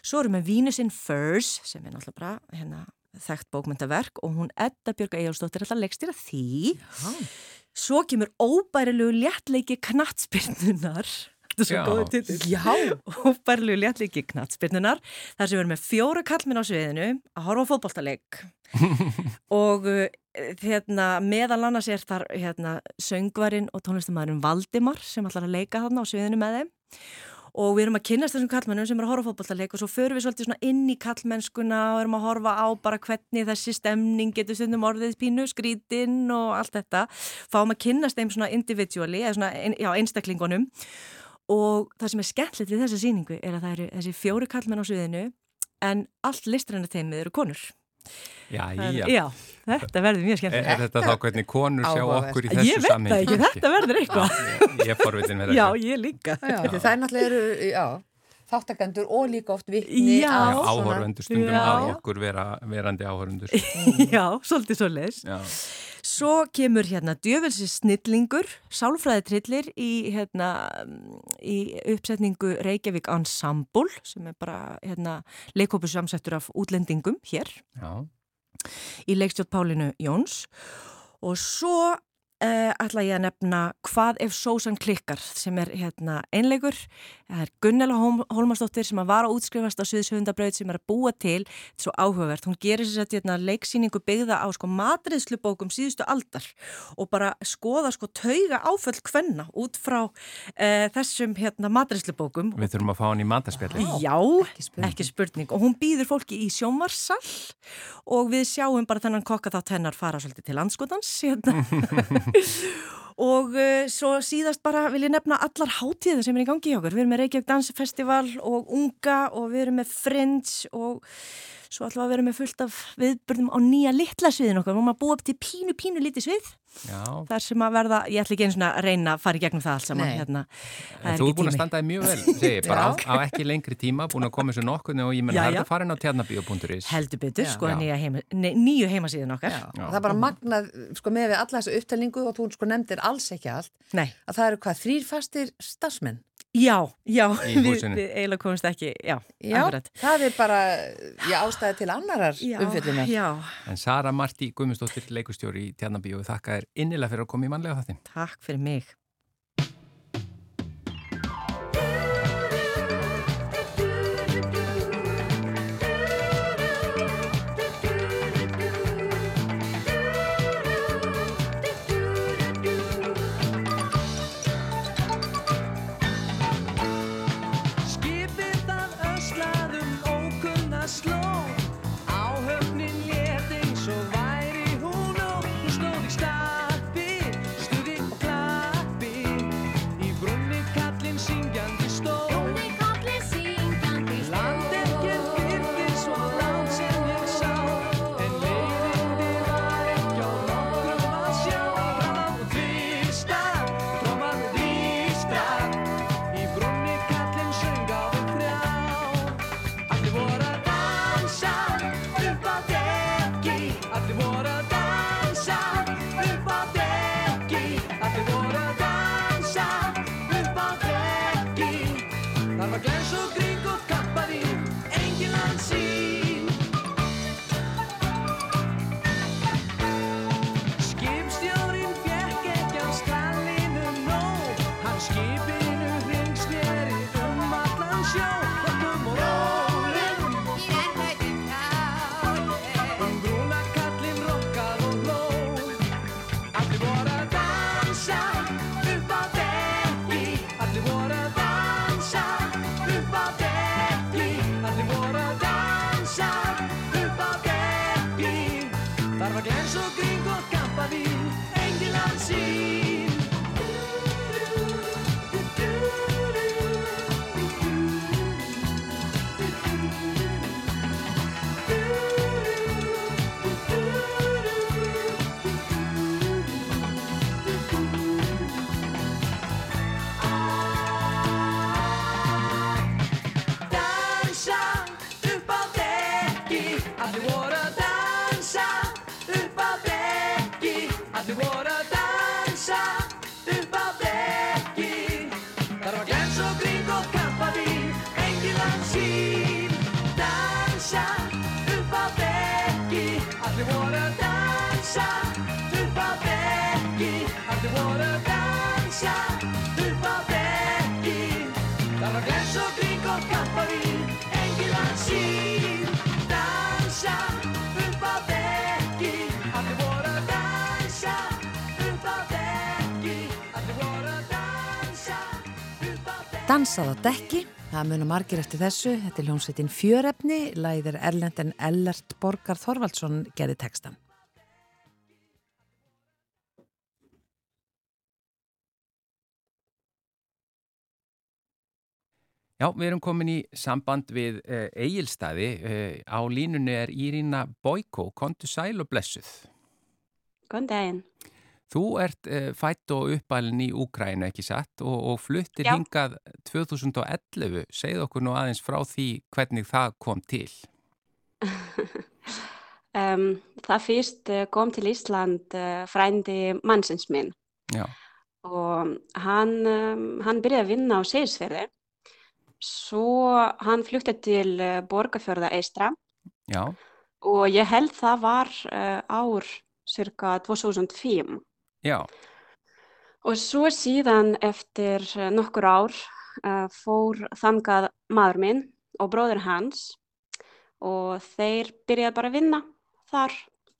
Svo erum við Venus in Furs sem er náttúrulega bara hérna, þekkt bókmyndaverk og hún Edda Björg Eyjálfsdóttir alltaf leggstýra því. Já. Svo kemur óbærilegu léttleiki knatsbyrnunar Þetta er svo góðið til því. Já. Óbærilegu léttleiki knatsbyrnunar þar sem við erum með fjóra kallminn á sviðinu að horfa á fótballtaleg og hérna, meðal annars er þar hérna, söngvarinn og tónlistamæðurinn Valdimar sem ætlar að leika þarna á sviðinu með þeim. Og við erum að kynast þessum kallmennum sem er að horfa fótballtaleik og svo förum við svolítið inn í kallmennskuna og erum að horfa á bara hvernig þessi stemning getur stundum orðið pínu, skrítinn og allt þetta. Fáum að kynast þeim svona individuali eða svona já, einstaklingunum og það sem er skemmtilegt við þessa síningu er að það eru þessi fjóri kallmenn á sviðinu en allt listræna teimið eru konur Já, já. já, þetta verður mjög skemmt. Er, þetta þá hvernig konur sjá okkur í þessu samhengi? Ég veit það ekki, þetta verður eitthvað. Ég er forvitin með þetta. Já, ég líka. Það er náttúrulega, já, þáttakendur og líka oft vittni. Já, áhörvendur stundum að okkur vera, verandi áhörvendur. já, svolítið svo les. Svo kemur hérna djöfelsi snillingur, sálfræðitrillir í, hérna, í uppsetningu Reykjavík Ensemble sem er bara hérna, leikópus samsettur af útlendingum hér Já. í leikstjótt Pálinu Jóns og svo uh, ætla ég að nefna Hvað ef sósan klikkar sem er hérna, einlegur. Það er Gunnela Holmarsdóttir sem var að útskrifast á Suðshundabraut sem er að búa til. Þetta er svo áhugavert. Hún gerir sér að hérna, leiksýningu byggða á sko, matriðslubókum síðustu aldar og bara skoða sko, tauga áföll hvenna út frá uh, þessum hérna, matriðslubókum. Við þurfum að fá hann í matarspjalli. Já, ekki spurning. ekki spurning. Og hún býður fólki í sjómarsall og við sjáum bara þennan kokka þátt hennar fara svolítið til landskotans hérna. og uh, svo síðast bara vil ég nefna allar hátíðin sem er í gangi í okkur. Við erum með Reykjavík Dansfestival og Unga og við erum með Fringe og svo við að vera með fullt af viðbörnum á nýja litla sviðin okkar. Við erum að búa upp til pínu, pínu liti svið. Já. Það sem að verða, ég ætla ekki eins og að reyna að fara í gegnum það alls saman. Hérna, þú er búin að standaði mjög vel, segi, bara á, á ekki lengri tíma, búin að koma og nokkurnu og ég menn að það fara inn á tjarnabíu.is. Heldur betur, sko, heima, ne, nýju heimasíðin okkar. Já. Já. Það er bara magnað, sko, með við alla þessu upptelningu og þú sko nefndir alls ekki allt, Nei. að það eru hvað, þrýrfastir stafsmenn? Já, já, við, við eiginlega komumst ekki, já, já það er bara, já, ástæði til annarar umfyllunar. Já, En Sara Marti Guðmundsdóttir, leikustjóri í Tjarnabíu, þakka þér innilega fyrir að koma í manlega þáttin. Takk fyrir mig. Dansað á dekki, það munum margir eftir þessu, þetta er hljómsveitin Fjörefni, læðir Erlend en Ellert Borgar Þorvaldsson gerði textan. Já, við erum komin í samband við uh, Egilstaði. Uh, á línunni er Írína Boiko, kontu sæl og blessuð. Góðan daginn. Þú ert uh, fætt og uppalinn í Úkrænu, ekki satt, og, og fluttir Já. hingað 2011. Segð okkur nú aðeins frá því hvernig það kom til. Um, það fyrst eh, kom til Ísland uh, frændi mannsins minn Já, og hann, hann byrjaði að vinna á Seyðisferði. Svo hann flutti til Borgarfjörða eistra já, og ég held það var ár cirka 2005. já, Og svo síðan eftir eh, nokkur ár uh, fór þangað maður minn og bróður hans og þeir byrjaði bara að vinna þar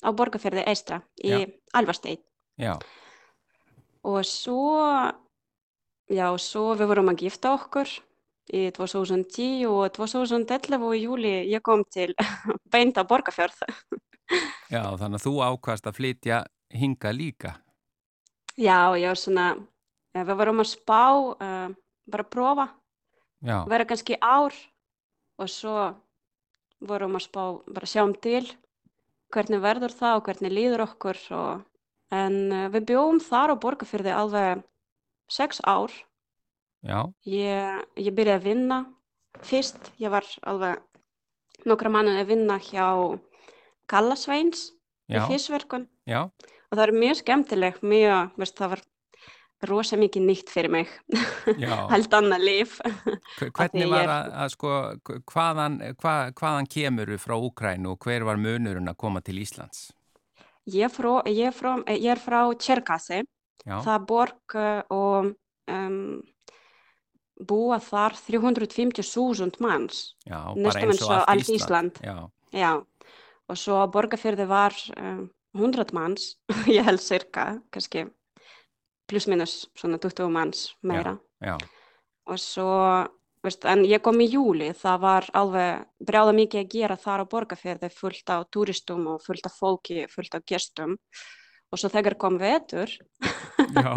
á Borgarfjörði eistra í Já. Alvarsteit. já, Og svo, já, svo við vorum að gifta okkur í 2010 og 2011 og í júli ég kom til beint á Borgarfjörð. já, þannig að þú ákvast að flytja hinga líka. Já, ég var svona, eh, við vorum að spá, uh, bara að prófa. Já, vera kannski ár og svo vorum að spá bara sjáum til. Hvernig verður það og hvernig líður okkur og, en uh, við bjóum þar á Borgarfyrði alveg sex ár. Já, ég, ég byrjaði að vinna fyrst, ég var alveg nokkra manni að vinna hjá Gallasveins í já, físverkun já, og það er mjög skemmtileg mjög, veist, það var rosa mikið nýtt fyrir mig held annað líf Hvernig var að, að sko, hvaðan, hva, hvaðan kemur frá Úkrænu og hver var munurinn að koma til Íslands? Ég, er frá, ég, er frá, ég er frá Tjerkassi, það borg uh, og um, búa þar 350.000 manns, næstum eins og allt Ísland. Ísland. Já, já. Og svo borgarfyrði var um, 100 manns, ég held cirka, kannski pluss minus svona 20 manns meira. já, Og svo, veist, en ég kom í júli, það var alveg brjáða mikið að gera þar á borgarfyrði, fullt af turistum og fullt af fólki, fullt af gestum. Og svo þegar kom vetur, já,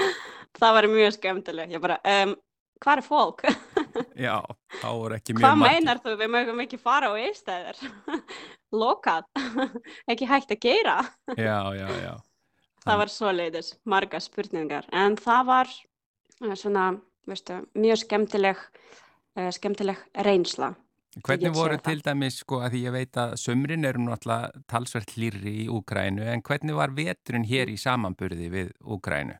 það var mjög skemmtileg. Ég bara, um, hvað er fólk? já, þá er ekki mjög hvað margir. meinar þú? Við mögum ekki fara á eistæðir. Lokað. ekki hægt að gera. Já, já, já, Það var svoleiðis, marga spurningar. En það var eh, svona, veistu, mjög skemmtileg, uh, skemmtileg reynsla. Hvernig voru til dæmis, sko, að því ég veit að sömrin eru náttúrulega talsvert hlýrri í Úkrænu, en hvernig var veturinn hér í samanburði við Úkrænu?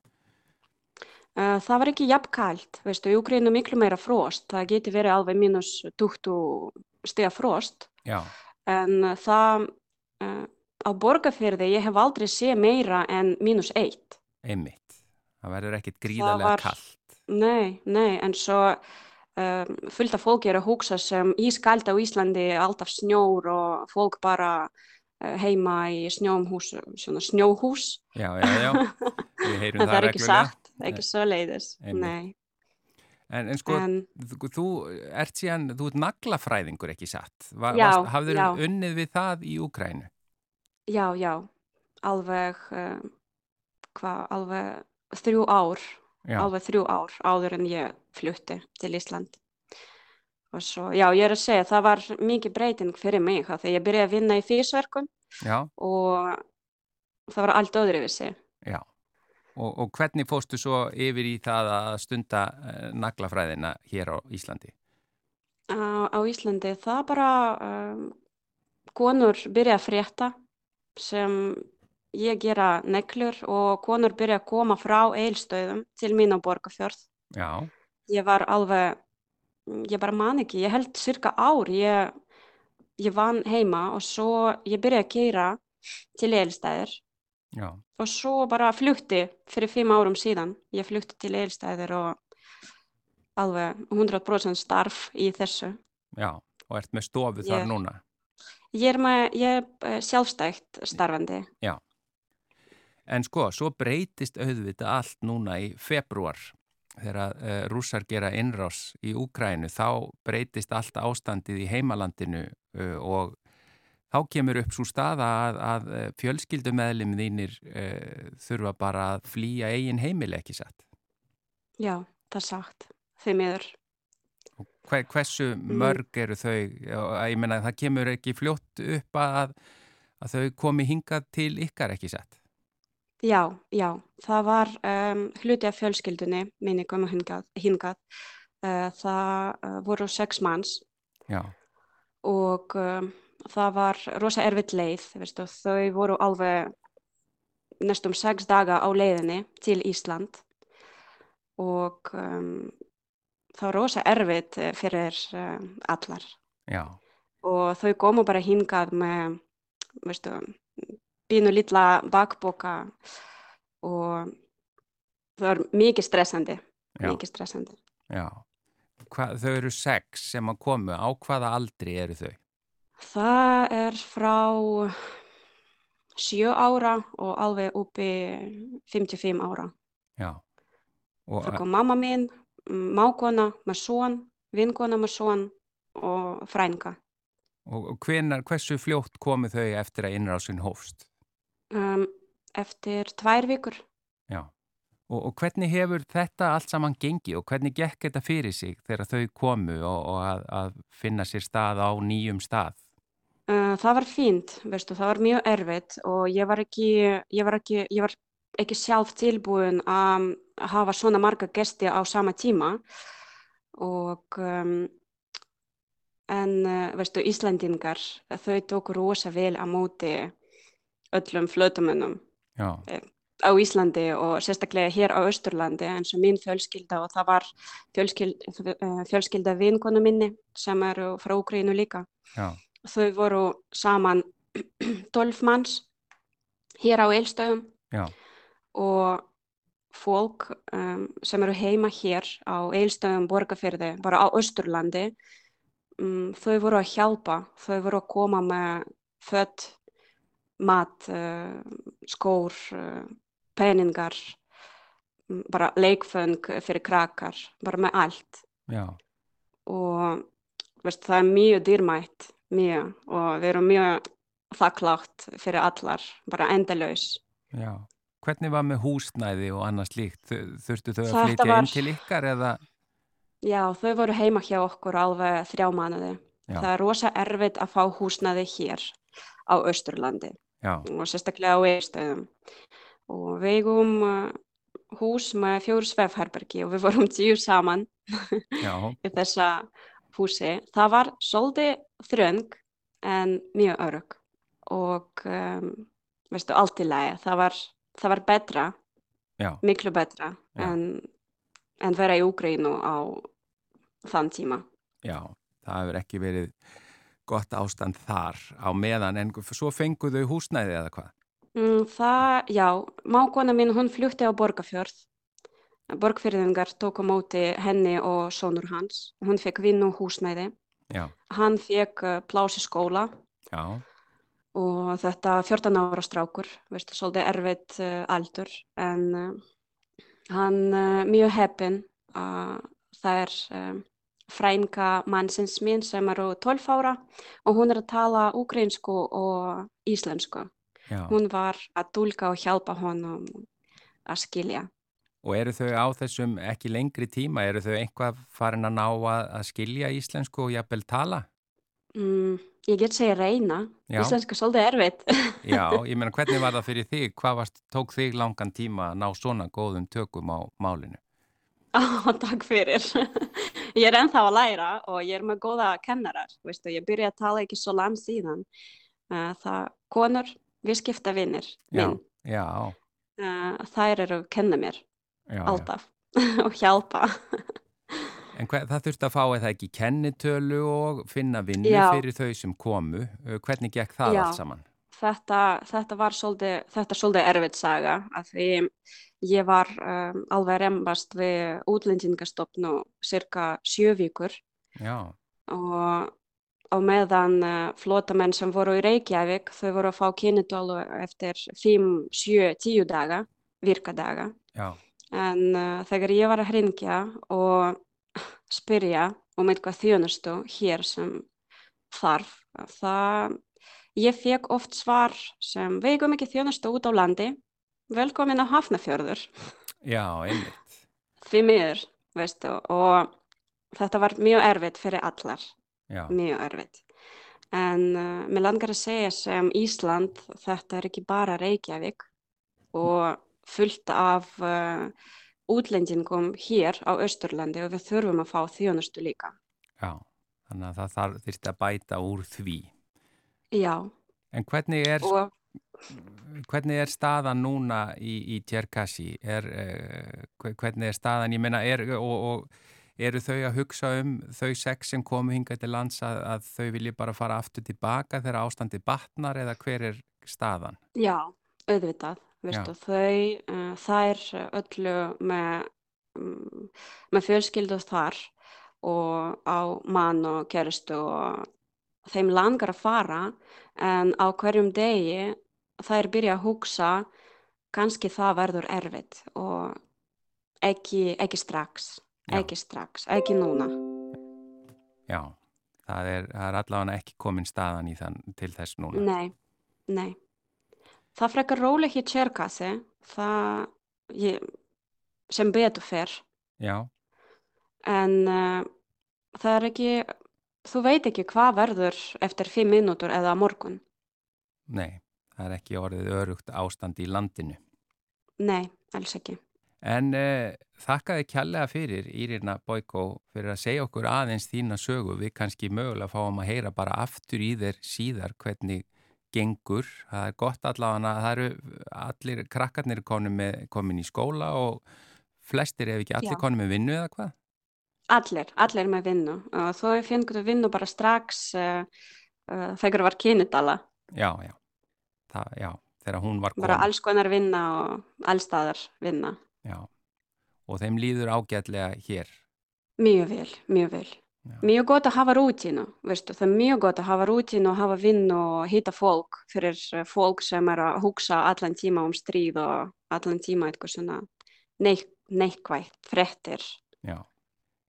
Uh, það var ekki jafn kalt, veistu, í Ukraínu miklu meira frost. Það geti verið alveg mínus 20 stiga frost. Já, En uh, það uh, á borgarfyrði, ég hef aldrei séð meira en mínus eitt. einmitt. Það verður ekkit gríðarlega var- kallt. Nei, nei, en svo um, fullt af fólki er að hugsa sem ískalt á Íslandi, alltaf snjór og fólk bara heima í snjómhús, svona snjóhús. Já, já, já, við heyrum En það það er ekki reglulega. satt, ekki svo leiðis, Einmitt. nei. En, en sko, En þú, ert síðan, þú ert naglafræðingur ekki satt. Va, Já, varst, hafður já. unnið við það í Úkrænu? já, já, alveg, uh, hvað, alveg þrjú ár, Já, alveg þrjú ár áður en ég flutti til Ísland. Og svo, já, ég er að segja, það var mikið breyting fyrir mig, af því ég byrjaði að vinna í físverkum já, og það var allt öðruvísi. já. Og, og hvernig fóstu svo yfir í það að stunda uh, naglafræðina hér á Íslandi? Á, á Íslandi það bara um, konur byrja að frétta sem ég gera neglur og konur byrja að koma frá eilstöðum til mín á Borgarfjörð. Já, Ég var alveg, ég bara man ekki, ég held cirka ár, ég, ég vann heima og svo ég byrja að keira til eilstæðir Já, og svo bara flutti fyrir fimm árum síðan. Ég flutti til Eilstæðir og alveg 100% starf í þessu. já, og ert með stofu þar Ég- núna. Ég er, með, ég er eh, sjálfstætt starfandi. En sko, svo breytist auðvitað allt núna í februar þegar uh, rússar gera innrás í Úkrænu, þá breytist allt ástandið í heimalandinu uh, og þá kemur upp svo staða að, að eh, fjölskyldumeðlim þínir uh, þurfa bara að flýja eigin heimili ekki satt. Já, það er sagt. Þeim miður. Hver, hversu mörg eru þau? Ég meina, það kemur ekki fljótt upp að, að þau komi hingað til ykkar ekki satt. Já, já, það var um, hluti af fjölskyldunni minni komu hingað. hingað. Uh, það uh, voru sex manns Já, og um, það var rosa erfitt leið, veistu, þau voru alveg næstum sex daga á leiðinni til Ísland og um, það var rosa erfitt eh, fyrir um, allar já, og þau komu bara hingað með, veistu, pínu lilla bakboka og það var mikið stressandi, mikið stressandi. já. Hva, þau eru sex sem að komu. Á hvaða aldri eru þau? Það er frá sjö ára og alveg uppi 55 ára. Já. Og, Það kom mamma mín, mákona með son, vinkona með son og frænka. og, og hvenar, hversu fljótt komu þau eftir að innrásin hófst? Um, eftir tvær vikur. Já. Og, og hvernig hefur þetta allt saman gengi og hvernig gekk þetta fyrir sig þegar þau komu og, og að, að finna sér stað á nýjum stað? Uh, það var fínt, veistu, það var mjög erfitt og ég var ekki, ég var ekki, ég var ekki sjálf tilbúin að hafa svona marga gesti á sama tíma og um, en uh, veistu, Íslandingar, þau tóku rosa vel á móti öllum flötumönnum Já, á Íslandi og sérstaklega hér á Östurlandi eins og mín fjölskylda og það var fjölskylda, fjölskylda vinkonu minni sem eru frá Úkrænu líka. já, Þau voru saman 12 manns hér á Eilstöðum já, og fólk um, sem eru heima hér á Eilstöðum borgarfyrði, bara á Östurlandi, um, þau voru að hjálpa, þau voru að koma með fött, mat, uh, skór, uh, peningar, mm, bara leikföng fyrir krakkar, bara með allt. Já, og veist, það er mjög dýrmætt, mjög og við erum mjög þakklátt fyrir allar, bara endalaus. já. Hvernig var með húsnæði og annað slíkt? Þu- Þurftu þau að flytja var- inn til ykkar eða? Já, þau voru heima hjá okkur alveg þrjá mánuði. Já. Það er rosa erfitt að fá húsnæði hér á Östurlandi Já, og sérstaklega á Eistöðum. Og við eigum uh, hús með fjóru svefherbergi og við vorum tíu saman í þessa húsi. Það var svolítið þröng en mjög örug og um, veistu, allt í lagi. Það var, það var betra, já, miklu betra en, en vera í Úgrínu á þann tíma. já. Það hefur ekki verið gott ástand þar á meðan en svo fenguðu húsnæði eða hvað? Mm, það, já, mákona mín, hún flutti á Borgafjörð. Borgfyrðingar tók á móti henni og sonur hans. Hún fekk vinnu og húsnæði. Já, Hann fekk pláss í skóla já, og þetta 14 ára strákur, veistu, svolítið erfitt uh, aldur. En uh, hann uh, mjög heppinn að það er frænka mannsins mín sem eru 12 ára og hún er að tala úkreinsku og íslensku. já. Hún var að dulka og hjálpa honum að skilja. Og eru þau á þessum ekki lengri tíma, eru þau einhvað farin að ná að, að skilja íslensku og jafnvel tala? Mm, ég get segja reyna. Já. Íslenska er svolítið erfitt. Já, ég meina hvernig var það fyrir þig? Hvað varst, tók þig langan tíma að ná svona góðum tökum á málinu? Á, takk fyrir. ég er ennþá að læra og ég er með góða kennarar. Veistu, ég byrja að tala ekki svo langt síðan. Uh, það, konur, við skipta vinnir Já, minn. já, Uh, þær eru að kenna mér já. já. alltaf og hjálpa. En hver, það þurfti að fá eða ekki kennitölu og finna vinnu Já. fyrir þau sem komu. Hvernig gekk það Já. allt saman? þetta, þetta var svolítið, þetta svolítið erfitt saga af því ég var um, alveg rembast við útlendingastofnu cirka sjö vikur Já, og á meðan uh, flotamenn sem voru í Reykjavík þau voru að fá kynnitólu eftir 5, 7, 10 daga, virkadaga já, en uh, þegar ég var að hringja og spyrja um eitthvað þjónustu hér sem þarf það ég fekk oft svar sem við eigum ekki þjónustu út á landi. Velkomin á Hafnafjörður já, einmitt. því miður, veistu og þetta var mjög erfitt fyrir allar. Já, mjög erfitt. En uh, mér langar að segja sem Ísland þetta er ekki bara Reykjavík og fullt af uh, útlendingum hér á Östurlandi og við þurfum að fá þjónustu líka já. Þannig að það þarf þyrfti að bæta úr því. já En hvernig er, og hvernig er staðan núna í, í Tjerkassi? Er, eh, hve- hvernig er staðan? Ég meina, er, og, og eru þau að hugsa um þau sex sem komu hingað til lands að, að þau vilji bara fara aftur tilbaka þegar ástandi batnar eða hver er staðan? já, auðvitað veistu, þau, uh, þær öllu með um, með fjölskyldu þar og á mann og kæristu og þeim langar að fara en á hverjum degi þær byrja að hugsa kannski það verður erfitt og ekki, ekki strax Já. ekki strax, ekki núna Já, það er, er allavega ekki komin staðan í þann til þess núna. nei, nei það frekar róleg í Tjerkassi það ég, sem betur fer Já, en uh, það er ekki þú veit ekki hvað verður eftir fimm mínútur eða morgun nei, það er ekki orðið örugt ástand í landinu. nei, alls ekki En uh, þakkaði kjallega fyrir Írina Boiko fyrir að segja okkur aðeins þína sögu. Við kannski mögulega fáum að heyra bara aftur í þér síðar hvernig gengur. Það er gott allavega að það eru allir krakkarnir með, komin í skóla og flestir ef ekki allir Já. komin með vinnu eða hvað? allir, allir með vinnu og þú fengur vinnu bara strax uh, uh, þegar var kynutala Já, já, það, já, þegar hún var bara komin. alls konar vinna og allstaðar vinna Já, og þeim líður ágætlega hér. mjög vel, mjög vel. Mjög gott að hafa rútínu veistu, það er mjög gott að hafa rútínu og hafa vinnu og hitta fólk fyrir eh, fólk sem er að hugsa allan tíma um stríð og allan tíma eitthvað svona neik, neikvægt, frettir Já,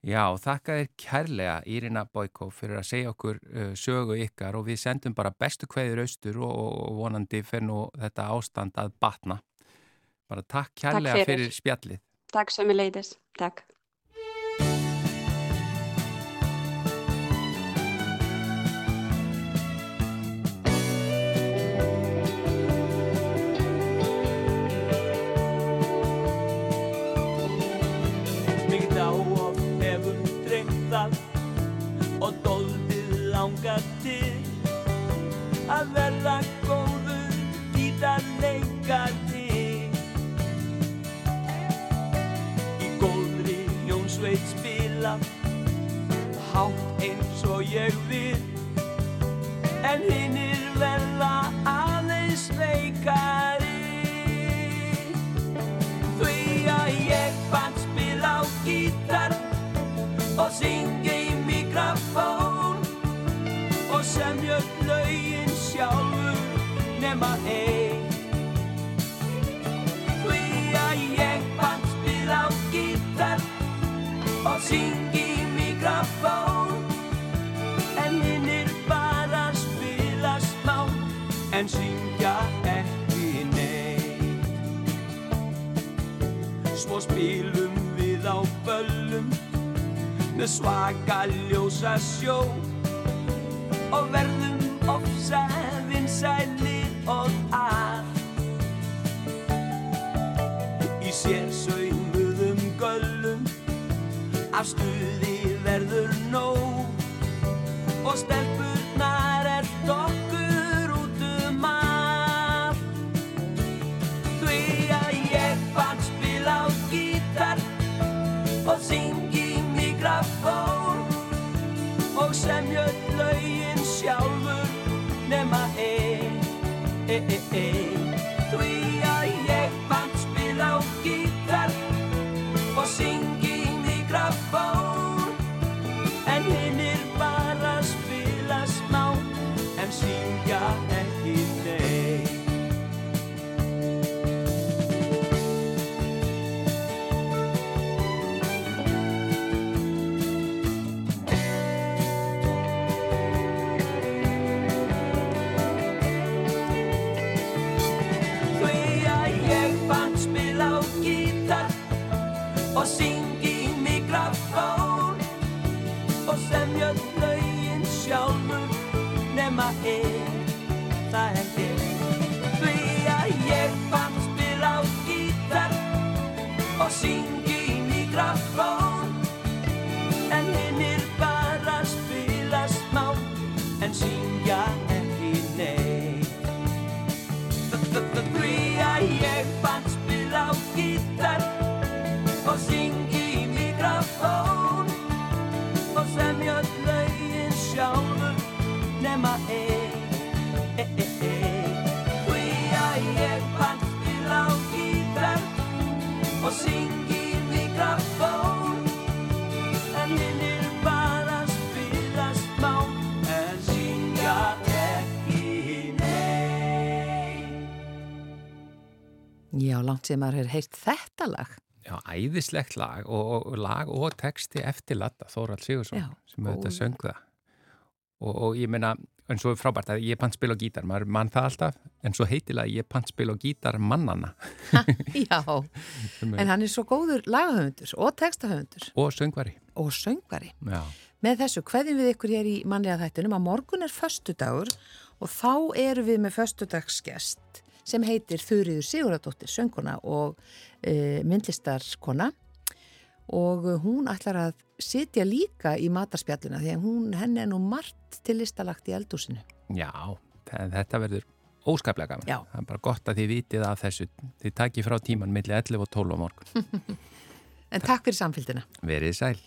já þakka þér kærlega Írina Boiko fyrir að segja okkur uh, sögu ykkar og við sendum bara bestu kveður austur og, vonandi fyrir nú þetta ástand að batna. Bara takk kærlega fyrir. fyrir spjallið. Takk sem ég leiðis, takk ljósa sjó og semja öll Já, langt sem maður hefur heyrt þetta lag. Já, æðislegt lag og, og lag og texti eftir Latta, Þórald Sigursson Já, sem auðvitað góð. söng það. Og, og ég meina, en svo er frábært að ég pant spil á gítar, maður mann það alltaf en svo heitilega ég pant spil á gítar mannana Já, en er, hann er svo góður lagahöfundur og textahöfundur. Og söngvari. Og söngvari. Já, Með þessu, hverjum við ykkur hér í mannlega þættunum að morgun er föstudagur og þá eru við með föstudagsgest sem heitir Þurriður Siguradóttir, sönguna og e, myndlistarkona og hún ætlar að sitja líka í matarspjalluna því að hún, henni er nú margt til listalagt í eldúsinu. já þetta verður óskaplega gaman Já. það er bara gott að þið vitið af þessu þið takið frá tíman milli 11 og 12 á morgun En takk fyrir samfélgina. verið sæl